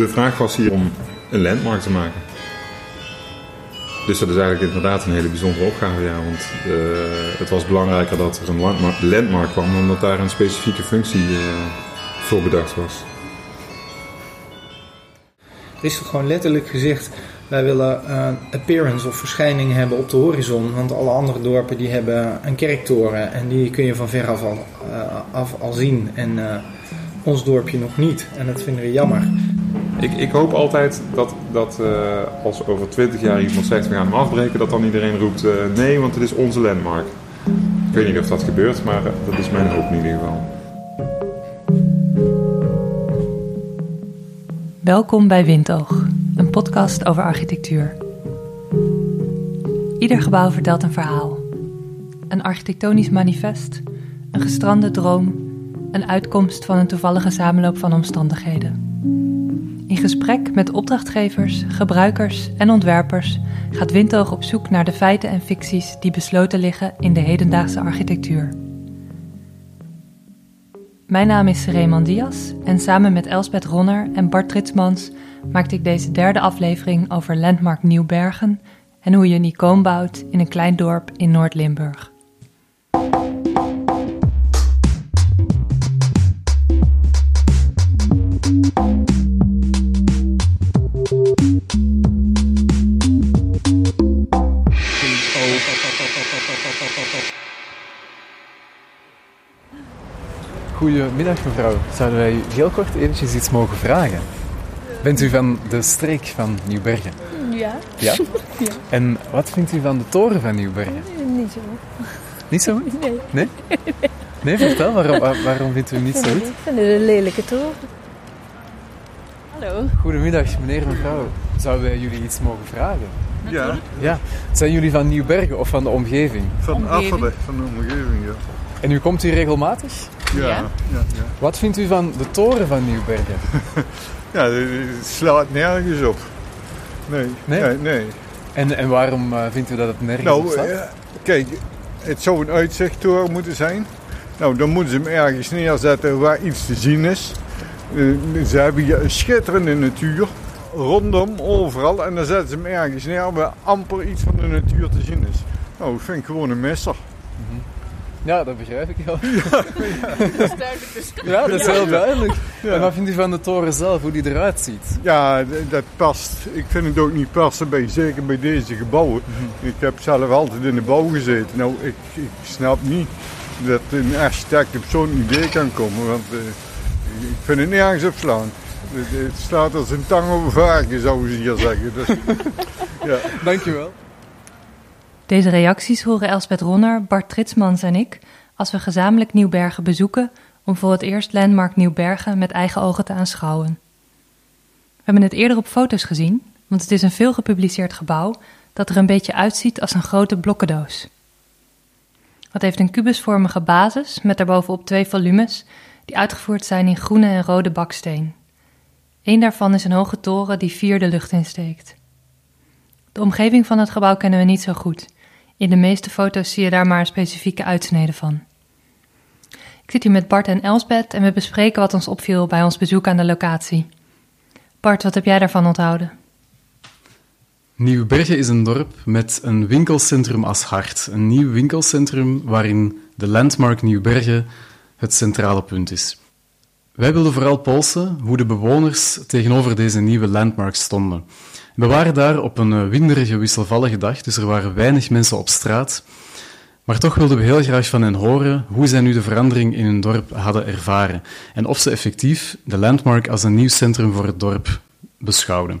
de vraag was hier om een landmark te maken. Dus dat is eigenlijk inderdaad een hele bijzondere opgave, ja. Want uh, het was belangrijker dat er een landmark, kwam dan dat daar een specifieke functie uh, voor bedacht was. Er is gewoon letterlijk gezegd, wij willen uh, appearance of verschijning hebben op de horizon. Want alle andere dorpen die hebben een kerktoren en die kun je van veraf al, af al zien. En ons dorpje nog niet. En dat vinden we jammer. Ik, ik hoop altijd dat, dat uh, als over 20 jaar iemand zegt we gaan hem afbreken, dat dan iedereen roept uh, nee, want het is onze landmark. Ik weet niet of dat gebeurt, maar uh, dat is mijn hoop in ieder geval. Welkom bij Windoog, een podcast over architectuur. Ieder gebouw vertelt een verhaal. Een architectonisch manifest, een gestrande droom, een uitkomst van een toevallige samenloop van omstandigheden. In gesprek met opdrachtgevers, gebruikers en ontwerpers gaat Windhoog op zoek naar de feiten en ficties die besloten liggen in de hedendaagse architectuur. Mijn naam is Raymond Diaz en samen met Elsbeth Ronner en Bart Tritsmans maakte ik deze derde aflevering over Landmark Nieuwbergen en hoe je een icoon bouwt in een klein dorp in Noord-Limburg. Goedemiddag mevrouw. Zouden wij u heel kort eventjes iets mogen vragen? Bent u van de streek van Nieuwbergen? Ja. Ja? ja. En wat vindt u van de toren van Nieuwbergen? Niet zo. Niet zo? Nee. Nee? Nee, vertel. Waarom, waarom vindt u niet zo goed? Ik vind het een lelijke toren. Hallo. Goedemiddag meneer en mevrouw. Zouden wij jullie iets mogen vragen? Ja. Ja. Zijn jullie van Nieuwbergen of van de omgeving? Van Affelen, van de omgeving, ja. En u komt hier regelmatig? Ja. ja. ja, Wat vindt u van de toren van Nieuwbergen? ja, het slaat nergens op. Nee. Nee? Nee. nee. En, en waarom uh, vindt u dat het nergens nou, op staat? Uh, kijk, het zou een uitzichttoren moeten zijn. Nou, dan moeten ze hem ergens neerzetten waar iets te zien is. Uh, ze hebben hier een schitterende natuur. Rondom, overal. En dan zetten ze hem ergens neer waar amper iets van de natuur te zien is. Nou, ik vind gewoon een messer. Mm -hmm. Ja, dat begrijp ik wel. Ja, ja. dat is duidelijk. Dus. Ja, dat is heel duidelijk. Ja. En wat vindt u van de toren zelf, hoe die eruit ziet? Ja, dat past. Ik vind het ook niet passen, bij, zeker bij deze gebouwen. -hmm. Ik heb zelf altijd in de bouw gezeten. Nou, ik, ik snap niet dat een architect op zo'n idee kan komen, want uh, ik vind het nergens op slaan. Het, het staat als een tang over varken, zouden ze hier zeggen. Dus, ja. Dankjewel. Deze reacties horen Elsbeth Ronner, Bart Tritsmans en ik als we gezamenlijk Nieuwbergen bezoeken om voor het eerst Landmark Nieuwbergen met eigen ogen te aanschouwen. We hebben het eerder op foto's gezien, want het is een veel gepubliceerd gebouw dat er een beetje uitziet als een grote blokkendoos. Het heeft een kubusvormige basis met daarbovenop twee volumes die uitgevoerd zijn in groene en rode baksteen. Eén daarvan is een hoge toren die vier de lucht insteekt. De omgeving van het gebouw kennen we niet zo goed. In de meeste foto's zie je daar maar specifieke uitsnede van. Ik zit hier met Bart en Elsbeth en we bespreken wat ons opviel bij ons bezoek aan de locatie. Bart, wat heb jij daarvan onthouden? Nieuwbergen is een dorp met een winkelcentrum als hart. Een nieuw winkelcentrum waarin de landmark Nieuwbergen het centrale punt is. Wij wilden vooral polsen hoe de bewoners tegenover deze nieuwe landmark stonden. We waren daar op een winderige, wisselvallige dag, dus er waren weinig mensen op straat. Maar toch wilden we heel graag van hen horen hoe zij nu de verandering in hun dorp hadden ervaren en of ze effectief de landmark als een nieuw centrum voor het dorp beschouwden.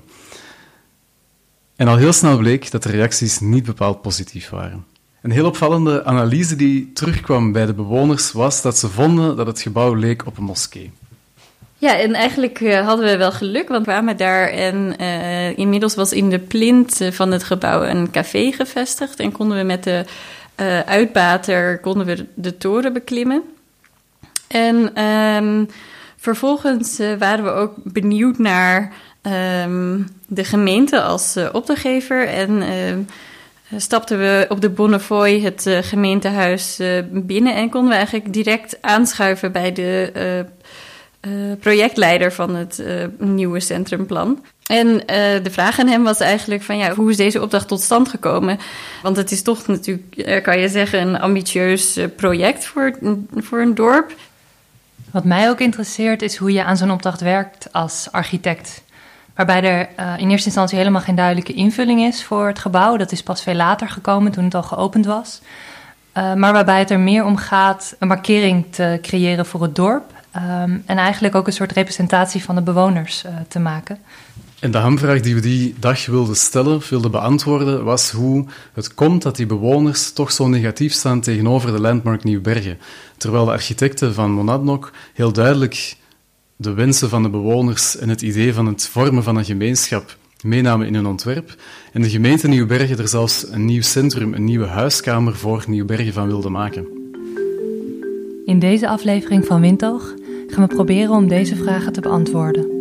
En al heel snel bleek dat de reacties niet bepaald positief waren. Een heel opvallende analyse die terugkwam bij de bewoners was dat ze vonden dat het gebouw leek op een moskee. Ja, en eigenlijk uh, hadden we wel geluk, want we daar en uh, inmiddels was in de plint van het gebouw een café gevestigd en konden we met de uitbater konden we de toren beklimmen. En um, vervolgens waren we ook benieuwd naar um, de gemeente als opdrachtgever en stapten we op de Bonnefoy, het gemeentehuis, binnen en konden we eigenlijk direct aanschuiven bij de projectleider van het nieuwe centrumplan. En de vraag aan hem was eigenlijk van ja, hoe is deze opdracht tot stand gekomen? Want het is toch natuurlijk, kan je zeggen, een ambitieus project voor, voor een dorp. Wat mij ook interesseert is hoe je aan zo'n opdracht werkt als architect. Waarbij er in eerste instantie helemaal geen duidelijke invulling is voor het gebouw. Dat is pas veel later gekomen toen het al geopend was. Maar waarbij het er meer om gaat een markering te creëren voor het dorp. Um, en eigenlijk ook een soort representatie van de bewoners uh, te maken. En de hamvraag die we die dag wilden stellen, wilden beantwoorden, was hoe het komt dat die bewoners toch zo negatief staan tegenover de landmark Nieuwbergen. Terwijl de architecten van Monadnock heel duidelijk de wensen van de bewoners en het idee van het vormen van een gemeenschap meenamen in hun ontwerp. En de gemeente Nieuwbergen er zelfs een nieuw centrum, een nieuwe huiskamer voor Nieuwbergen van wilde maken. In deze aflevering van Windhoog gaan we proberen om deze vragen te beantwoorden.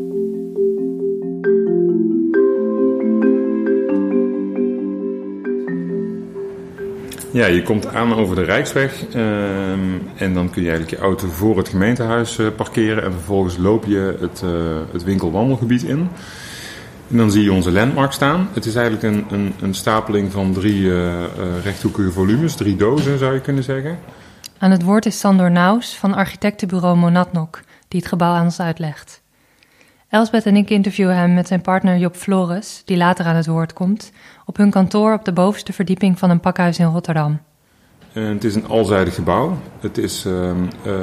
Ja, je komt aan over de Rijksweg ehm, en dan kun je eigenlijk je auto voor het gemeentehuis uh, parkeren en vervolgens loop je het, uh, het winkelwandelgebied in. En dan zie je onze landmark staan. Het is eigenlijk een, een, een stapeling van drie uh, rechthoekige volumes, drie dozen zou je kunnen zeggen. Aan het woord is Sandor Naus van architectenbureau Monatnok, die het gebouw aan ons uitlegt. Elsbeth en ik interviewen hem met zijn partner Job Flores, die later aan het woord komt, op hun kantoor op de bovenste verdieping van een pakhuis in Rotterdam. En het is een alzijdig gebouw. Het is uh, uh,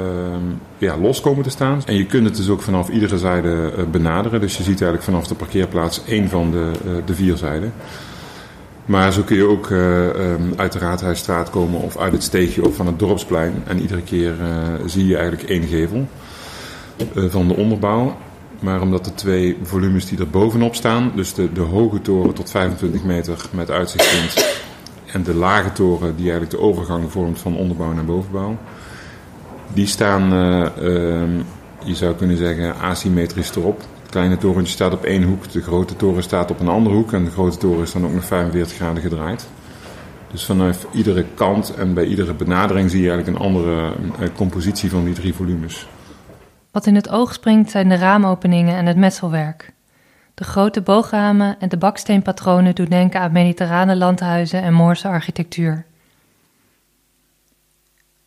ja, los komen te staan. En je kunt het dus ook vanaf iedere zijde uh, benaderen. Dus je ziet eigenlijk vanaf de parkeerplaats één van de, eh, de vier zijden. Maar zo kun je ook um, uit de Raadhuisstraat komen of uit het steegje of van het dorpsplein. En iedere keer zie je eigenlijk één gevel van de onderbouw. Maar omdat de twee volumes die er bovenop staan, dus de, de hoge toren tot 25 meter met uitzichtpunt en de lage toren die eigenlijk de overgang vormt van onderbouw naar bovenbouw, die staan, uh, je zou kunnen zeggen, asymmetrisch erop. Kleine torentje staat op één hoek, de grote toren staat op een andere hoek en de grote toren is dan ook nog 45 graden gedraaid. Dus vanaf iedere kant en bij iedere benadering zie je eigenlijk een andere uh, compositie van die drie volumes. Wat in het oog springt zijn de raamopeningen en het metselwerk. De grote boogramen en de baksteenpatronen doen denken aan mediterrane landhuizen en Moorse architectuur.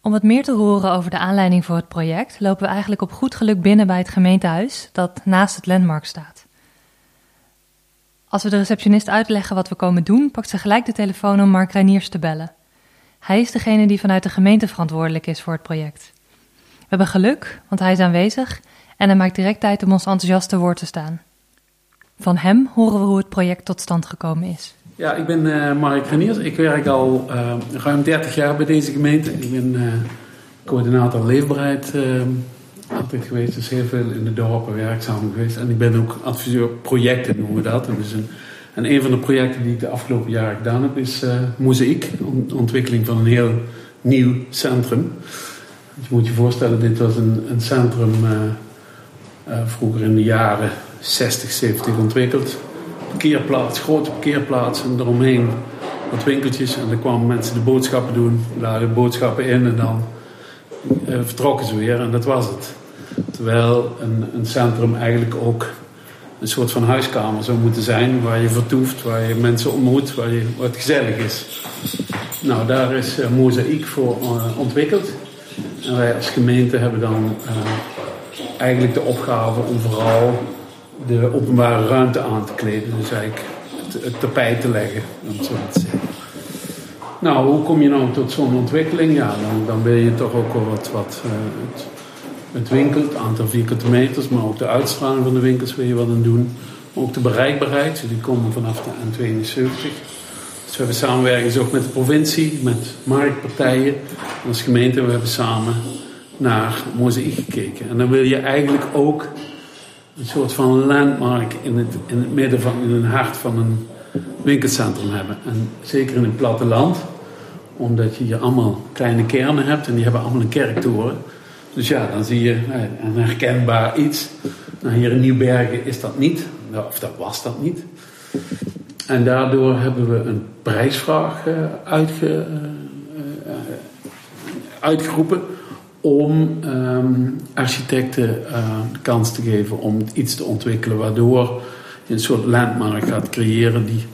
Om wat meer te horen over de aanleiding voor het project lopen we eigenlijk op goed geluk binnen bij het gemeentehuis dat naast het landmark staat. Als we de receptionist uitleggen wat we komen doen, pakt ze gelijk de telefoon om Mark Reiniers te bellen. Hij is degene die vanuit de gemeente verantwoordelijk is voor het project. We hebben geluk, want hij is aanwezig en hij maakt direct tijd om ons enthousiast te woord te staan. Van hem horen we hoe het project tot stand gekomen is. Ja, ik ben uh, Mark Reniers. Ik werk al uh, ruim 30 jaar bij deze gemeente. Ik ben uh, coördinator leefbaarheid altijd geweest. Dus heel veel in de dorpen werkzaam geweest. En ik ben ook adviseur projecten noemen we dat. En, dus een, en een van de projecten die ik de afgelopen jaren gedaan heb is Mozaïek. Ontwikkeling van een heel nieuw centrum. Je moet je voorstellen, dit was een, een centrum vroeger in de jaren 60, 70 ontwikkeld. Parkeerplaats, grote parkeerplaats en eromheen wat winkeltjes. En dan kwamen mensen de boodschappen doen, lagen boodschappen in en dan uh, vertrokken ze weer en dat was het. Terwijl een, een centrum eigenlijk ook een soort van huiskamer zou moeten zijn waar je vertoeft, waar je mensen ontmoet, waar, je, waar het gezellig is. Nou, daar is uh, Mozaïek voor uh, ontwikkeld. En wij als gemeente hebben dan eigenlijk de opgave om vooral de openbare ruimte aan te kleden. Dus eigenlijk het, tapijt te leggen, om zo te zeggen. Nou, hoe kom je nou tot zo'n ontwikkeling? Ja, dan, dan wil je toch ook wel wat, wat uh, het, het winkel, het aantal vierkante meters, maar ook de uitstraling van de winkels wil je wat aan doen. Ook de bereikbaarheid, die komen vanaf de N72. Dus we hebben samenwerking ook met de provincie, met marktpartijen. En als gemeente we hebben samen naar Mozaïek gekeken. En dan wil je eigenlijk ook een soort van landmark in het, in het midden van, in het hart van een winkelcentrum hebben. En zeker in het platteland, omdat je hier allemaal kleine kernen hebt en die hebben allemaal een kerktoren. Dus ja, dan zie je eh, een herkenbaar iets. Nou, hier in Nieuwbergen is dat niet, of dat was dat niet. En daardoor hebben we een prijsvraag uh, uitge, uh, uitgeroepen om ehm, architecten eh, de kans te geven om iets te ontwikkelen waardoor je een soort landmark gaat creëren die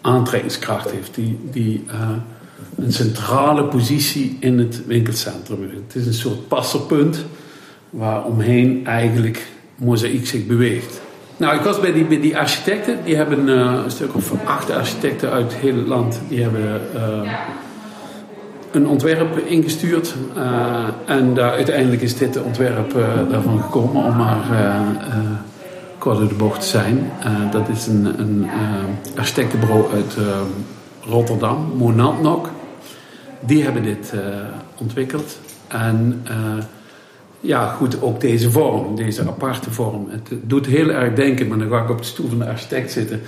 aantrekkingskracht heeft, die, die eh, een centrale positie in het winkelcentrum heeft. Het is een soort passerpunt waar omheen eigenlijk mozaïek zich beweegt. Nou, ik was bij die, bij die architecten. Die hebben uh, een stuk of acht architecten uit het hele land. Die hebben uh, een ontwerp ingestuurd. Uh, en daar, uiteindelijk is dit ontwerp daarvan gekomen om maar kort door de bocht te zijn. dat is een, een architectenbureau uit Rotterdam, Monadnock. Die hebben dit ontwikkeld. En ja, goed, ook deze vorm, deze aparte vorm. Het doet heel erg denken, maar dan ga ik op de stoel van de architect zitten.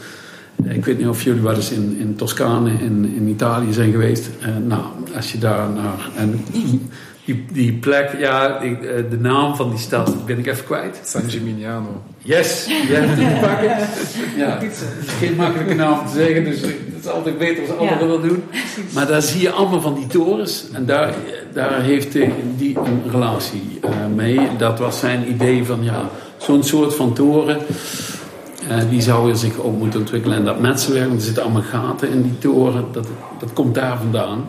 Ik weet niet of jullie wel eens in, in Toscane, in, in Italië zijn geweest. Uh, nou, als je daar naar... En die, die plek, ja, die, eh, de naam van die stad ben ik even kwijt. San Gimignano. Yes, je hebt het pakken. Ja, geen makkelijke naam te zeggen, dus het is altijd beter als anderen ja. dat doen. Maar daar zie je allemaal van die torens en daar, daar heeft die een relatie uh, mee. Dat was zijn idee van, ja, zo'n soort van toren... Uh, die zou zich ook moeten ontwikkelen. En dat metselwerk, want er zitten allemaal gaten in die toren, dat, dat komt daar vandaan.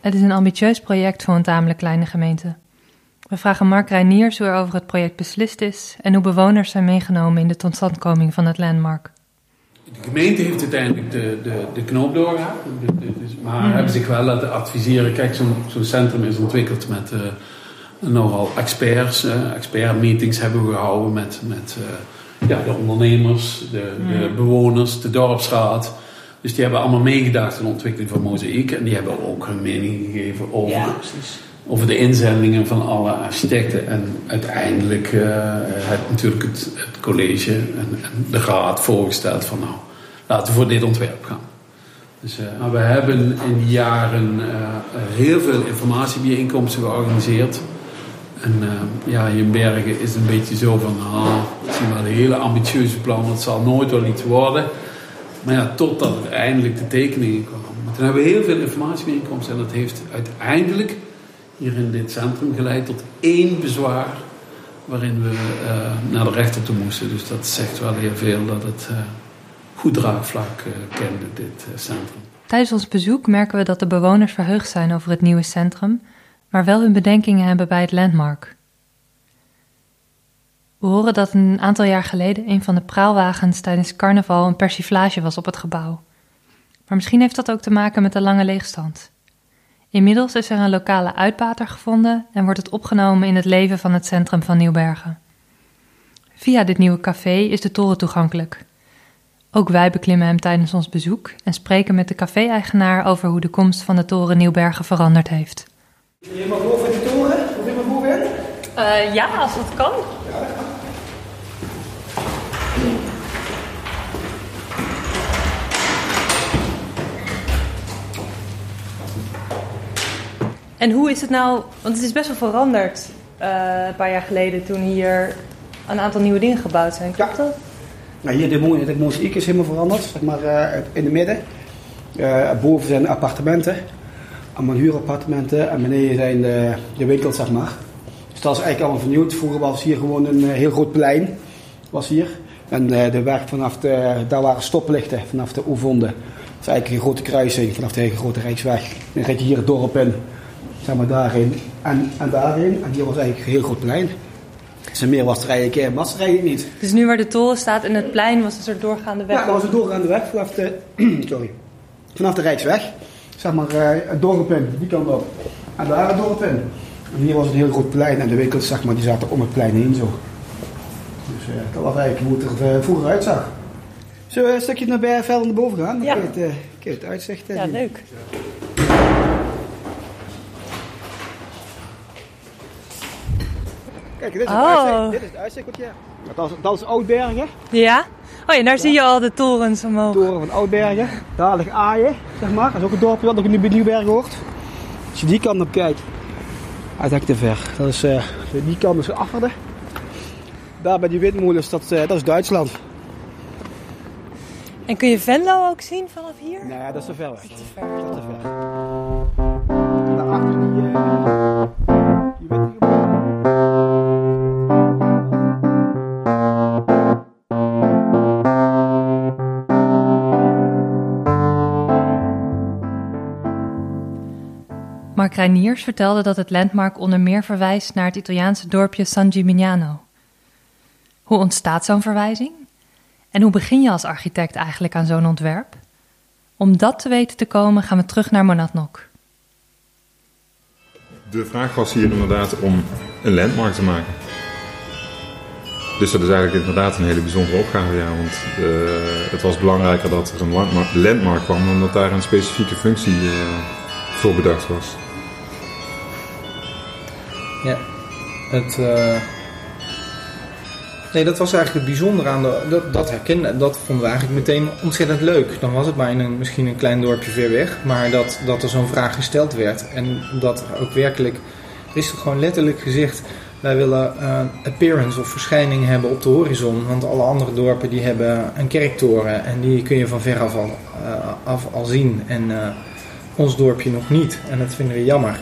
Het is een ambitieus project voor een tamelijk kleine gemeente. We vragen Mark Reiniers hoe er over het project beslist is en hoe bewoners zijn meegenomen in de totstandkoming van het landmark. De gemeente heeft uiteindelijk de, de, de knoop doorgehad, maar mm. hebben zich wel laten adviseren. Kijk, zo'n zo'n centrum is ontwikkeld met uh, nogal experts. Uh, expertmeetings hebben we gehouden met, met uh, ja, de ondernemers, de, mm. de bewoners, de dorpsraad. Dus die hebben allemaal meegedacht in de ontwikkeling van Mozaïek. En die hebben ook hun mening gegeven over, ja, over de inzendingen van alle architecten. En uiteindelijk uh, het, natuurlijk het, het college en, en, de raad voorgesteld van nou, laten we voor dit ontwerp gaan. Dus uh, we hebben in die jaren uh, heel veel informatiebijeenkomsten georganiseerd. En ja, Bergen is een beetje zo van, ah, het zijn wel een hele ambitieuze plan, het zal nooit wel iets worden. Maar ja, totdat uiteindelijk de tekeningen kwamen. Toen hebben we heel veel informatiebijeenkomsten en dat heeft uiteindelijk hier in dit centrum geleid tot één bezwaar waarin we uh, naar de rechter toe moesten. Dus dat zegt wel heel veel dat het uh, goed draagvlak kende, dit centrum. Tijdens ons bezoek merken we dat de bewoners verheugd zijn over het nieuwe centrum, maar wel hun bedenkingen hebben bij het landmark. We horen dat een aantal jaar geleden een van de praalwagens tijdens carnaval een persiflage was op het gebouw. Maar misschien heeft dat ook te maken met de lange leegstand. Inmiddels is er een lokale uitbater gevonden en wordt het opgenomen in het leven van het centrum van Nieuwbergen. Via dit nieuwe café is de toren toegankelijk. Ook wij beklimmen hem tijdens ons bezoek en spreken met de café-eigenaar over hoe de komst van de toren Nieuwbergen veranderd heeft. Je mag boven de toren? Of je mag boven? Uh, ja, als dat kan. En hoe is het nou, want het is best wel veranderd uh, een paar jaar geleden toen hier een aantal nieuwe dingen gebouwd zijn, klopt ja. dat? Nou, hier de, mo de mozaïek is helemaal veranderd, zeg maar uh, in de midden. Uh, boven zijn appartementen, allemaal huurappartementen en beneden zijn de, de winkels, zeg maar. Dus dat is eigenlijk allemaal vernieuwd. Vroeger was hier gewoon een heel groot plein, was hier. En de weg vanaf de, daar waren stoplichten vanaf de Oevonde. Dat is eigenlijk een grote kruising vanaf de hele grote Rijksweg. Dan rijd je hier het dorp in zeg maar daarin en, en daarin. En hier was eigenlijk een heel groot plein. Dus meer was er eigenlijk, was er eigenlijk niet. Dus nu waar de toren staat en het plein was een soort doorgaande weg? Ja, dat was een doorgaande weg vanaf de, sorry, vanaf de Rijksweg. Zeg maar uh, het dorp in, die kant op. En daar het dorp in. En hier was een heel groot plein en de winkels zeg maar, die zaten om het plein heen zo. Dus uh, dat was eigenlijk hoe het er uh, vroeger uitzag. Zullen we een stukje naar verder naar boven gaan? Dan ja. kun je het, kun je het uitzicht Ja, leuk. Kijk, dit is, het uitzicht, dit is het uitzicht je hebt. Dat is, dat is Oudbergen. Ja? Oh ja, daar zie je al de torens omhoog. De toren van Oudbergen. Daar ligt Aaien, zeg maar. Dat is ook een dorpje wat nog in Nieuwbergen hoort. Als je die kant op kijkt, is te ver. Dat is, uh, die kant is Afferden. Daar bij die windmolens, dat, uh, dat is Duitsland. En kun je Venlo ook zien vanaf hier? Nee, dat is te ver weg. Dat is te ver. Dat is te ver. Mark Reiniers vertelde dat het landmark onder meer verwijst naar het Italiaanse dorpje San Gimignano. Hoe ontstaat zo'n verwijzing? En hoe begin je als architect eigenlijk aan zo'n ontwerp? Om dat te weten te komen gaan we terug naar Monadnock. De vraag was hier inderdaad om een landmark te maken. Dus dat is eigenlijk inderdaad een hele bijzondere opgave, ja. Want uh, het was belangrijker dat er een landmark, landmark kwam dan dat daar een specifieke functie uh, voor bedacht was. Ja, het. Uh... Nee, dat was eigenlijk het bijzondere aan de. Dat, dat herkennen, dat vonden we eigenlijk meteen ontzettend leuk. Dan was het maar in een, misschien een klein dorpje ver weg, maar dat, dat er zo'n vraag gesteld werd. En dat ook werkelijk. Er is gewoon letterlijk gezegd wij willen uh, appearance of verschijning hebben op de horizon. Want alle andere dorpen die hebben een kerktoren en die kun je van ver af al, uh, af al zien. En ons dorpje nog niet. En dat vinden we jammer.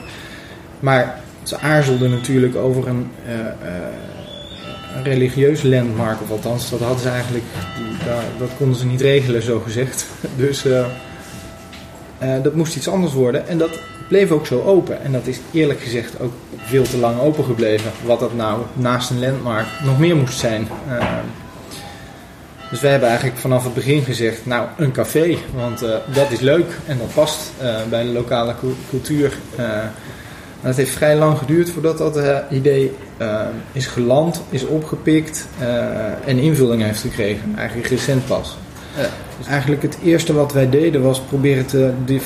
Maar ze aarzelden natuurlijk over een, een religieus landmark. Of althans, dat hadden ze eigenlijk. Dat konden ze niet regelen, zo gezegd. Dus dat moest iets anders worden. En dat bleef ook zo open. En dat is eerlijk gezegd ook veel te lang open gebleven. Wat dat nou naast een landmark nog meer moest zijn. Uh, dus wij hebben eigenlijk vanaf het begin gezegd, nou een café, want uh, dat is leuk en dat past uh, bij de lokale cultuur. Het heeft vrij lang geduurd voordat dat idee is geland, is opgepikt en invulling heeft gekregen. Eigenlijk recent pas. Dus eigenlijk het eerste wat wij deden was proberen te, ehm,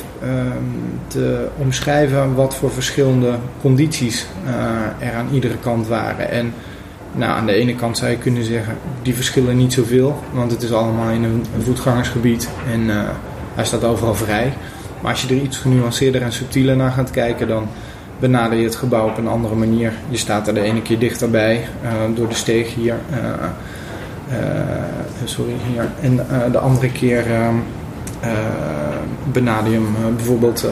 te omschrijven wat voor verschillende condities er aan iedere kant waren. En nou, aan de ene kant zou je kunnen zeggen, die verschillen niet zoveel, want het is allemaal in een, voetgangersgebied en uh, hij staat overal vrij. Maar als je er iets genuanceerder en subtieler naar gaat kijken, dan benader je het gebouw op een andere manier. Je staat er de ene keer dichterbij uh, door de steeg hier. Eh, sorry, hier. En eh, de andere keer ehm, eh, benader je hem bijvoorbeeld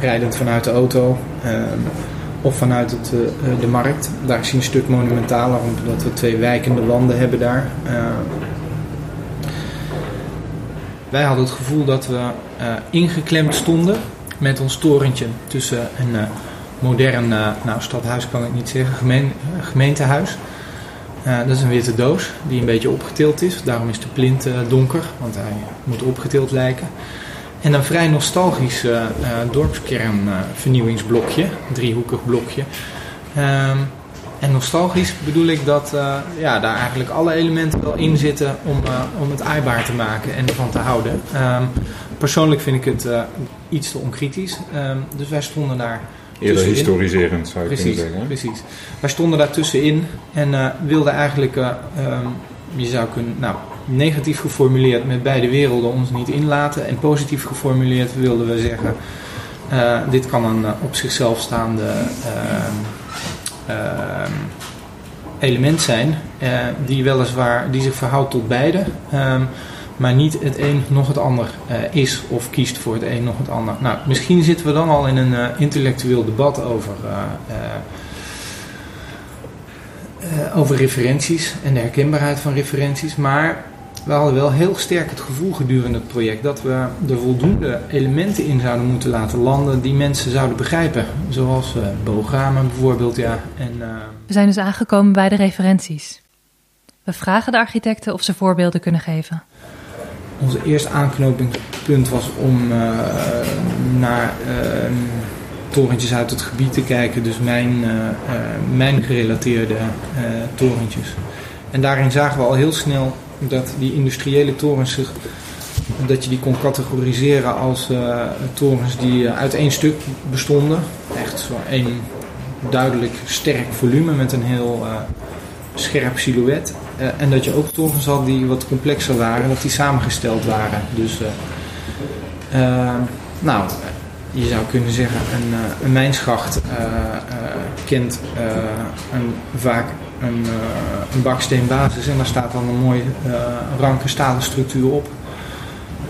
rijdend vanuit de auto of vanuit het, de markt. Daar is hij een stuk monumentaler, omdat we twee wijkende wanden hebben daar. wij hadden het gevoel dat we ingeklemd stonden met ons torentje tussen een modern, nou stadhuis kan ik niet zeggen, gemeentehuis. Uh, dat is een witte doos die een beetje opgetild is. Daarom is de plint uh, donker, want hij moet opgetild lijken. En een vrij nostalgisch uh, dorpskernvernieuwingsblokje, driehoekig blokje. Um, en nostalgisch bedoel ik dat ja, daar eigenlijk alle elementen wel in zitten om, om het aaibaar te maken en ervan te houden. Um, persoonlijk vind ik het iets te onkritisch. Um, dus wij stonden daar Eerder historiserend zou je precies, kunnen zeggen. Precies. Wij stonden daar tussenin en wilden eigenlijk, um, je zou kunnen, nou, negatief geformuleerd met beide werelden ons niet inlaten. En positief geformuleerd wilden we zeggen, dit kan een op zichzelf staande ehm, ehm, element zijn, die weliswaar, die zich verhoudt tot beide maar niet het een nog het ander uh, is of kiest voor het een nog het ander. Nou, misschien zitten we dan al in een uh, intellectueel debat over, over referenties en de herkenbaarheid van referenties, maar we hadden wel heel sterk het gevoel gedurende het project dat we er voldoende elementen in zouden moeten laten landen die mensen zouden begrijpen. Zoals uh, boogramen bijvoorbeeld, ja. En, We zijn dus aangekomen bij de referenties. We vragen de architecten of ze voorbeelden kunnen geven onze eerste aanknopingspunt was om uh, naar uh, torentjes uit het gebied te kijken, dus mijn, mijn gerelateerde torentjes. En daarin zagen we al heel snel dat die industriële torens zich, dat je die kon categoriseren als torens die uit één stuk bestonden. Echt zo één duidelijk sterk volume met een heel scherp silhouet. En dat je ook torens had die wat complexer waren, dat die samengesteld waren. Dus, nou, je zou kunnen zeggen, een, een mijnschacht kent een, vaak een, een baksteenbasis en daar staat dan een mooie ranke stalen structuur op.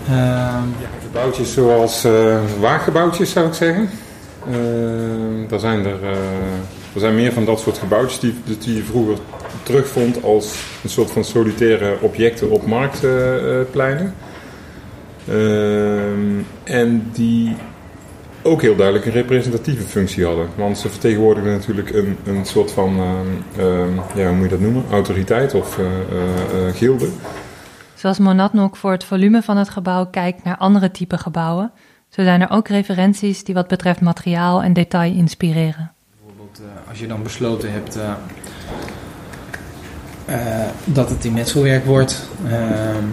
ja, gebouwtjes zoals waaggebouwtjes zou ik zeggen. daar zijn er, er zijn meer van dat soort gebouwtjes die, die je vroeger terugvond als een soort van solitaire objecten op marktpleinen. Uh, en die ook heel duidelijk een representatieve functie hadden. Want ze vertegenwoordigden natuurlijk een, een soort van, ehm, ehm, ja, hoe moet je dat noemen, autoriteit of uh, uh, gilde. Zoals Monadnock voor het volume van het gebouw kijkt naar andere type gebouwen, zo zijn er ook referenties die wat betreft materiaal en detail inspireren. Bijvoorbeeld als je dan besloten hebt dat het in metselwerk wordt, ehm,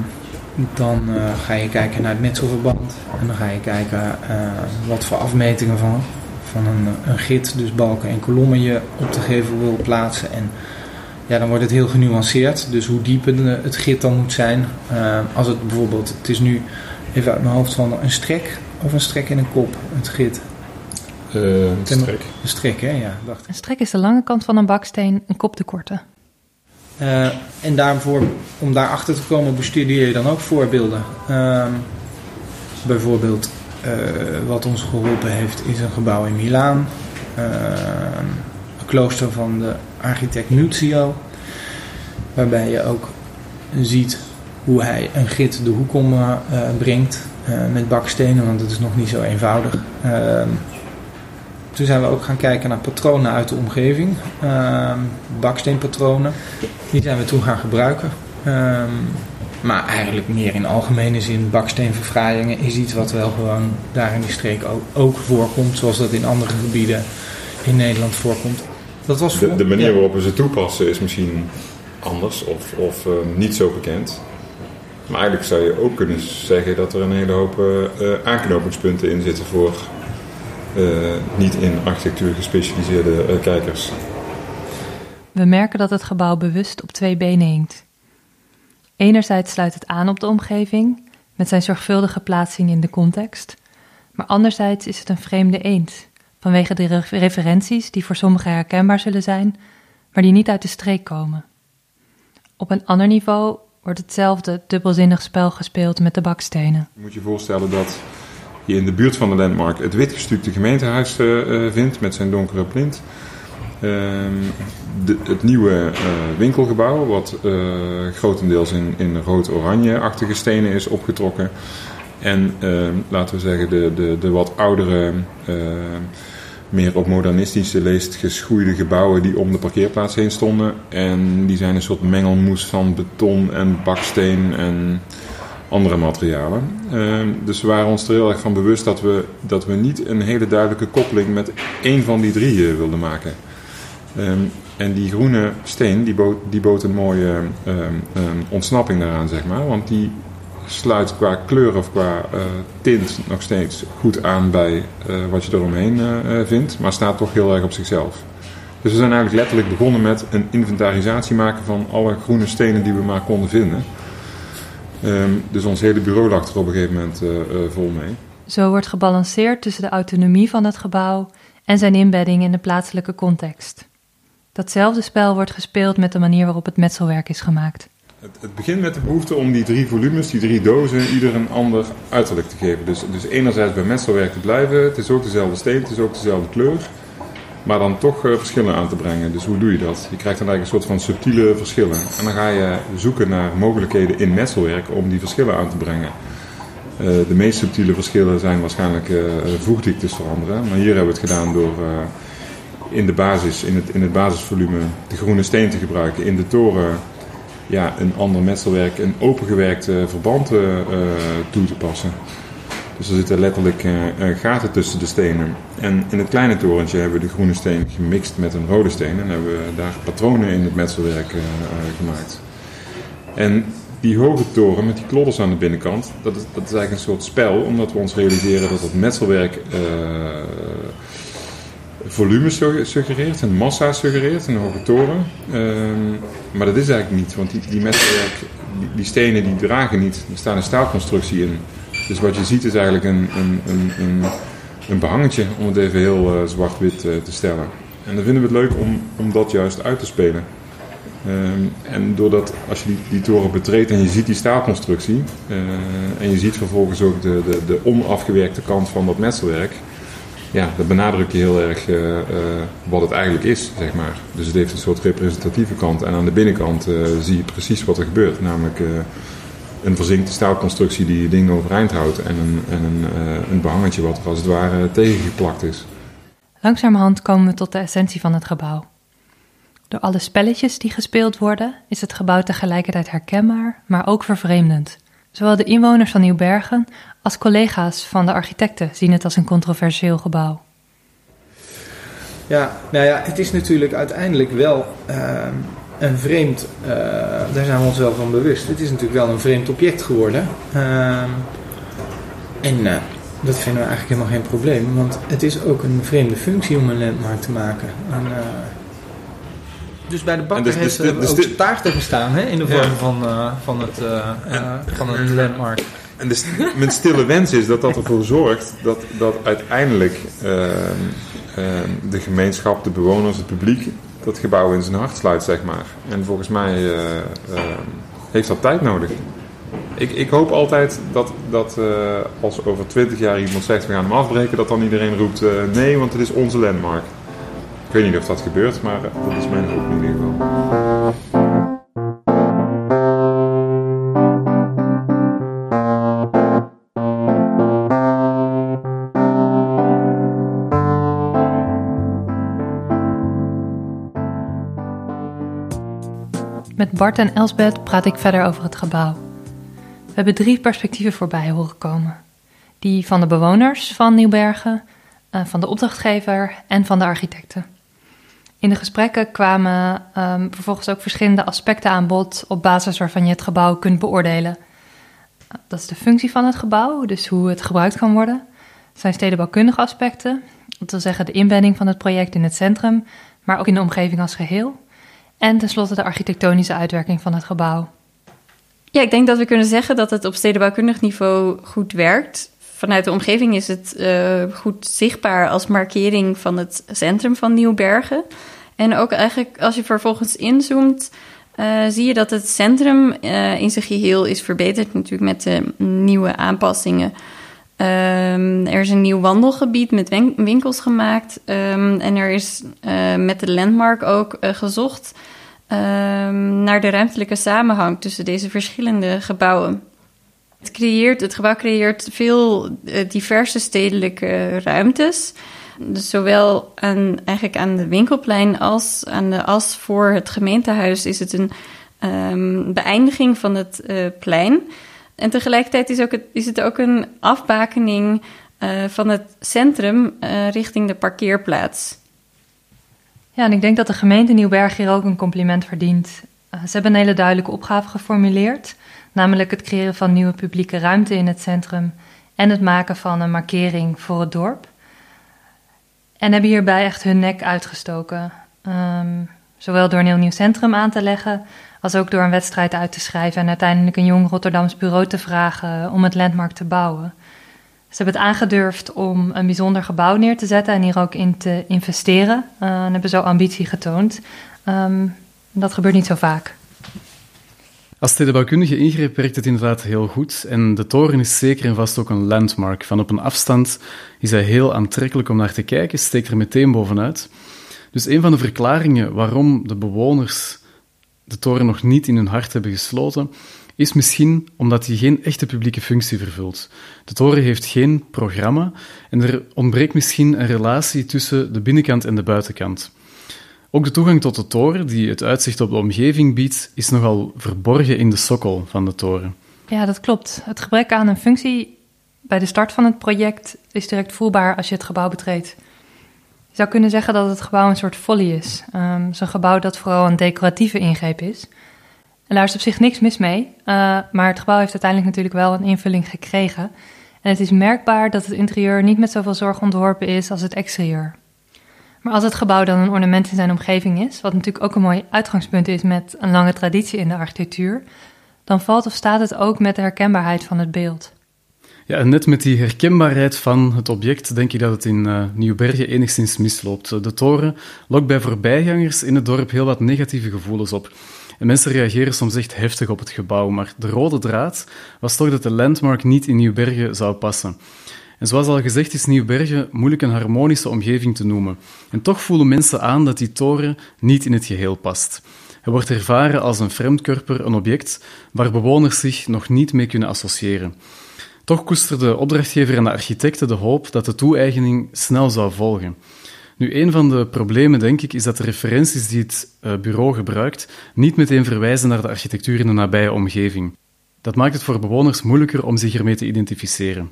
dan uh, ga je kijken naar het metselverband. En dan ga je kijken uh, wat voor afmetingen van, van een, een git, dus balken en kolommen, je op de gevel wil plaatsen. En ja, dan wordt het heel genuanceerd. Dus hoe diep het git dan moet zijn. Uh, als het bijvoorbeeld, het is nu even uit mijn hoofd van een strek of een strek in een kop, het git. een strek. Een strek, hè? Ja, dacht Een strek is de lange kant van een baksteen, een kop de korte. Uh, en daarvoor, om daarachter te komen, bestudeer je dan ook voorbeelden. Uh, bijvoorbeeld, uh, wat ons geholpen heeft, is een gebouw in Milaan. een klooster van de architect Nuzio. Waarbij je ook ziet hoe hij een git de hoek om brengt met bakstenen, want het is nog niet zo eenvoudig. Ehm, toen zijn we ook gaan kijken naar patronen uit de omgeving. Uh, baksteenpatronen. Die zijn we toen gaan gebruiken. Uh, maar eigenlijk meer in algemene zin. Baksteenverfraaiingen is iets wat wel gewoon daar in die streek ook, ook voorkomt. Zoals dat in andere gebieden in Nederland voorkomt. Dat was de, de manier waarop we ze toepassen is misschien anders of, of uh, niet zo bekend. Maar eigenlijk zou je ook kunnen zeggen dat er een hele hoop uh, aanknopingspunten in zitten voor niet in architectuur gespecialiseerde uh, kijkers. We merken dat het gebouw bewust op twee benen hinkt. Enerzijds sluit het aan op de omgeving, met zijn zorgvuldige plaatsing in de context, maar anderzijds is het een vreemde eend, vanwege de referenties die voor sommigen herkenbaar zullen zijn, maar die niet uit de streek komen. Op een ander niveau wordt hetzelfde dubbelzinnig spel gespeeld met de bakstenen. Je moet je voorstellen dat je in de buurt van de landmark het witgestukte gemeentehuis uh, vindt met zijn donkere plint. Uh, de, het nieuwe uh, winkelgebouw, wat grotendeels in, in rood-oranje-achtige stenen is opgetrokken. En ehm, laten we zeggen, de, de, de wat oudere, meer op modernistische leest geschoeide gebouwen die om de parkeerplaats heen stonden. En die zijn een soort mengelmoes van beton en baksteen en andere materialen. Uh, dus we waren ons er heel erg van bewust dat we, dat we niet een hele duidelijke koppeling met één van die drie uh, wilden maken. Um, en die groene steen die bood, die bood een mooie um, ontsnapping daaraan, zeg maar. Want die sluit qua kleur of qua uh, tint nog steeds goed aan bij uh, wat je eromheen vindt, maar staat toch heel erg op zichzelf. Dus we zijn eigenlijk letterlijk begonnen met een inventarisatie maken van alle groene stenen die we maar konden vinden. Um, dus ons hele bureau lag er op een gegeven moment uh, uh, vol mee. Zo wordt gebalanceerd tussen de autonomie van het gebouw en zijn inbedding in de plaatselijke context. Datzelfde spel wordt gespeeld met de manier waarop het metselwerk is gemaakt. Het, het begint met de behoefte om die drie volumes, die drie dozen, ieder een ander uiterlijk te geven. Dus, dus enerzijds bij metselwerk te blijven, het is ook dezelfde steen, het is ook dezelfde kleur. Maar dan toch uh, verschillen aan te brengen. Dus hoe doe je dat? Je krijgt dan eigenlijk een soort van subtiele verschillen. En dan ga je zoeken naar mogelijkheden in metselwerk om die verschillen aan te brengen. Uh, de meest subtiele verschillen zijn waarschijnlijk uh, voegdiktes veranderen. Maar hier hebben we het gedaan door in de basis, in het, in het basisvolume, de groene steen te gebruiken. In de toren ja, een ander metselwerk, een opengewerkt verband toe te passen. Dus er zitten letterlijk uh, gaten tussen de stenen. En in het kleine torentje hebben we de groene steen gemixt met een rode steen. En hebben we daar patronen in het metselwerk uh, gemaakt. En die hoge toren met die klodders aan de binnenkant, dat is, dat is eigenlijk een soort spel. Omdat we ons realiseren dat het metselwerk volume suggereert, een massa suggereert, een hoge toren. Ehm, maar dat is eigenlijk niet, want die, die metselwerk, die, die stenen die dragen niet. Er staat een staalconstructie in. Dus wat je ziet is eigenlijk een, een, een, een, een behangetje, om het even heel uh, zwart-wit uh, te stellen. En dan vinden we het leuk om, om dat juist uit te spelen. Um, en doordat als je die, die toren betreedt en je ziet die staalconstructie uh, en je ziet vervolgens ook de, de, de onafgewerkte kant van dat metselwerk, ja, dat benadrukt je heel erg wat het eigenlijk is, zeg maar. Dus het heeft een soort representatieve kant en aan de binnenkant zie je precies wat er gebeurt, namelijk een verzinkte staalconstructie die je ding overeind houdt en een, en een, uh, een behangetje wat er als het ware tegengeplakt is. Langzamerhand komen we tot de essentie van het gebouw. Door alle spelletjes die gespeeld worden, is het gebouw tegelijkertijd herkenbaar, maar ook vervreemdend. Zowel de inwoners van Nieuwbergen als collega's van de architecten zien het als een controversieel gebouw. Ja, nou ja, het is natuurlijk uiteindelijk wel uh, een vreemd, uh, daar zijn we ons wel van bewust. Het is natuurlijk wel een vreemd object geworden. Uh, en uh, dat vinden we eigenlijk helemaal geen probleem, want het is ook een vreemde functie om een landmark te maken. En, dus bij de bakker dus, heeft dus, dus, ook taarten gestaan hè, in de vorm ja. van, van, het, van een landmark. En de, mijn stille wens is dat dat ervoor zorgt dat, dat uiteindelijk de gemeenschap, de bewoners, het publiek dat gebouw in zijn hart sluit, zeg maar. En volgens mij uh, uh, heeft dat tijd nodig. Ik, ik hoop altijd dat, dat uh, als over twintig jaar iemand zegt we gaan hem afbreken, dat dan iedereen roept nee, want het is onze landmark. Ik weet niet of dat gebeurt, maar dat is mijn hoop in ieder geval. Bart en Elsbeth praat ik verder over het gebouw. We hebben drie perspectieven voorbij horen komen: die van de bewoners van Nieuwbergen, eh, van de opdrachtgever en van de architecten. In de gesprekken kwamen um, vervolgens ook verschillende aspecten aan bod op basis waarvan je het gebouw kunt beoordelen. Dat is de functie van het gebouw, dus hoe het gebruikt kan worden. Dat zijn stedenbouwkundige aspecten, dat wil zeggen de inbedding van het project in het centrum, maar ook in de omgeving als geheel. En tenslotte de architectonische uitwerking van het gebouw. Ja, ik denk dat we kunnen zeggen dat het op stedenbouwkundig niveau goed werkt. Vanuit de omgeving is het uh, goed zichtbaar als markering van het centrum van Nieuwbergen. En ook eigenlijk als je vervolgens inzoomt, uh, zie je dat het centrum uh, in zijn geheel is verbeterd natuurlijk met de nieuwe aanpassingen. Um, er is een nieuw wandelgebied met winkels gemaakt. Um, en er is uh, met de landmark ook uh, gezocht um, naar de ruimtelijke samenhang tussen deze verschillende gebouwen. Het, creëert, het gebouw creëert veel uh, diverse stedelijke ruimtes. Dus zowel aan, eigenlijk aan de winkelplein als aan de as voor het gemeentehuis is het een beëindiging van het plein. En tegelijkertijd is, ook het, is het ook een afbakening uh, van het centrum uh, richting de parkeerplaats. Ja, en ik denk dat de gemeente Nieuwberg hier ook een compliment verdient. Uh, ze hebben een hele duidelijke opgave geformuleerd, namelijk het creëren van nieuwe publieke ruimte in het centrum en het maken van een markering voor het dorp. En hebben hierbij echt hun nek uitgestoken. Um, zowel door een heel nieuw centrum aan te leggen, als ook door een wedstrijd uit te schrijven en uiteindelijk een jong Rotterdams bureau te vragen om het landmark te bouwen. Ze hebben het aangedurfd om een bijzonder gebouw neer te zetten en hier ook in te investeren. Uh, en hebben zo ambitie getoond. Um, dat gebeurt niet zo vaak. Als stedenbouwkundige ingreep werkt het inderdaad heel goed. En de toren is zeker en vast ook een landmark. Van op een afstand is hij heel aantrekkelijk om naar te kijken, steekt er meteen bovenuit. Dus een van de verklaringen waarom de bewoners de toren nog niet in hun hart hebben gesloten, is misschien omdat hij geen echte publieke functie vervult. De toren heeft geen programma en er ontbreekt misschien een relatie tussen de binnenkant en de buitenkant. Ook de toegang tot de toren, die het uitzicht op de omgeving biedt, is nogal verborgen in de sokkel van de toren. Ja, dat klopt. Het gebrek aan een functie bij de start van het project is direct voelbaar als je het gebouw betreedt. Je zou kunnen zeggen dat het gebouw een soort folly is. Is een gebouw dat vooral een decoratieve ingreep is. En daar is op zich niks mis mee. Uh, maar het gebouw heeft uiteindelijk natuurlijk wel een invulling gekregen. En het is merkbaar dat het interieur niet met zoveel zorg ontworpen is als het exterieur. Maar als het gebouw dan een ornament in zijn omgeving is, wat natuurlijk ook een mooi uitgangspunt is met een lange traditie in de architectuur, dan valt of staat het ook met de herkenbaarheid van het beeld. Ja, net met die herkenbaarheid van het object denk ik dat het in uh, Nieuwbergen enigszins misloopt. De toren lokt bij voorbijgangers in het dorp heel wat negatieve gevoelens op. En mensen reageren soms echt heftig op het gebouw, maar de rode draad was toch dat de landmark niet in Nieuwbergen zou passen. En zoals al gezegd is Nieuwbergen moeilijk een harmonische omgeving te noemen. En toch voelen mensen aan dat die toren niet in het geheel past. Hij wordt ervaren als een vreemdkörper, een object waar bewoners zich nog niet mee kunnen associëren. Toch koesterde de opdrachtgever en de architecten de hoop dat de toe-eigening snel zou volgen. Nu, een van de problemen, denk ik, is dat de referenties die het uh, bureau gebruikt niet meteen verwijzen naar de architectuur in de nabije omgeving. Dat maakt het voor bewoners moeilijker om zich ermee te identificeren.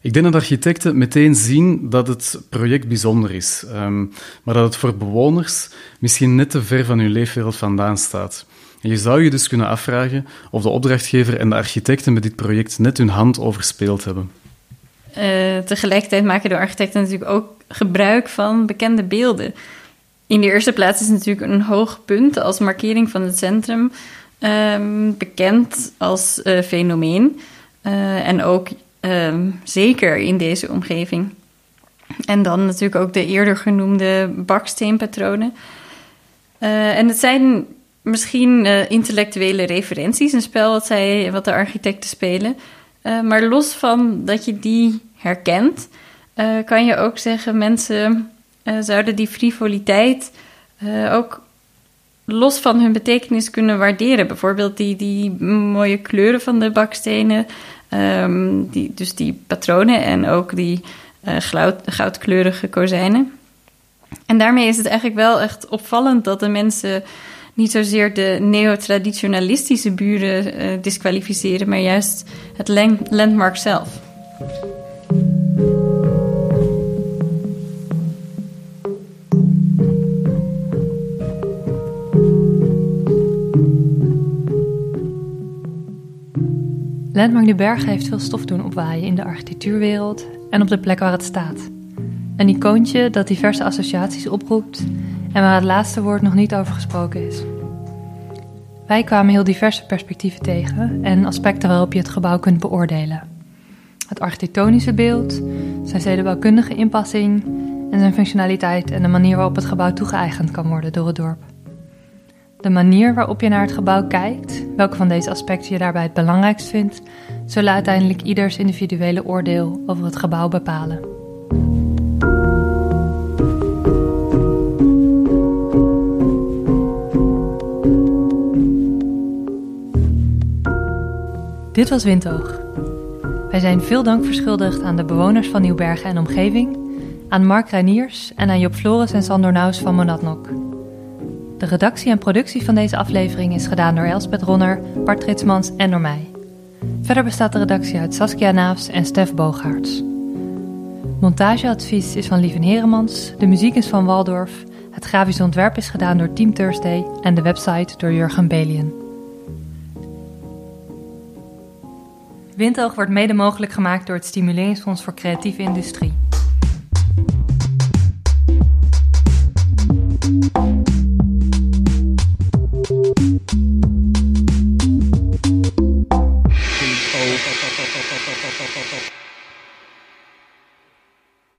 Ik denk dat architecten meteen zien dat het project bijzonder is, um, maar dat het voor bewoners misschien net te ver van hun leefwereld vandaan staat. Je zou je dus kunnen afvragen of de opdrachtgever en de architecten met dit project net hun hand overspeeld hebben. Uh, tegelijkertijd maken de architecten natuurlijk ook gebruik van bekende beelden. In de eerste plaats is natuurlijk een hoog punt als markering van het centrum um, bekend als uh, fenomeen. Uh, en ook um, zeker in deze omgeving. En dan natuurlijk ook de eerder genoemde baksteenpatronen. En het zijn misschien intellectuele referenties, een spel wat, zij, wat de architecten spelen. maar los van dat je die herkent, kan je ook zeggen: mensen zouden die frivoliteit ook los van hun betekenis kunnen waarderen. Bijvoorbeeld die, die mooie kleuren van de bakstenen, um, die, dus die patronen en ook die goud, goudkleurige kozijnen. En daarmee is het eigenlijk wel echt opvallend dat de mensen niet zozeer de neotraditionalistische buren uh, disqualificeren, maar juist het landmark zelf. Landmark de Bergen heeft veel stof doen opwaaien in de architectuurwereld en op de plek waar het staat. Een icoontje dat diverse associaties oproept en waar het laatste woord nog niet over gesproken is. Wij kwamen heel diverse perspectieven tegen en aspecten waarop je het gebouw kunt beoordelen. Het architectonische beeld, zijn stedenbouwkundige inpassing en zijn functionaliteit en de manier waarop het gebouw toegeëigend kan worden door het dorp. De manier waarop je naar het gebouw kijkt, welke van deze aspecten je daarbij het belangrijkst vindt, zullen uiteindelijk ieders individuele oordeel over het gebouw bepalen. Dit was Windhoog. Wij zijn veel dank verschuldigd aan de bewoners van Nieuwbergen en omgeving, aan Mark Reiniers en aan Job Flores en Sandor Naus van Monadnock. De redactie en productie van deze aflevering is gedaan door Elspeth Ronner, Bart Tritsmans en door mij. Verder bestaat de redactie uit Saskia Naafs en Stef Boogaerts. Montageadvies is van Lieven Heremans, de muziek is van Waldorf, het grafisch ontwerp is gedaan door Team Thursday en de website door Jurgen Belien. Windoog wordt mede mogelijk gemaakt door het Stimuleringsfonds voor Creatieve Industrie.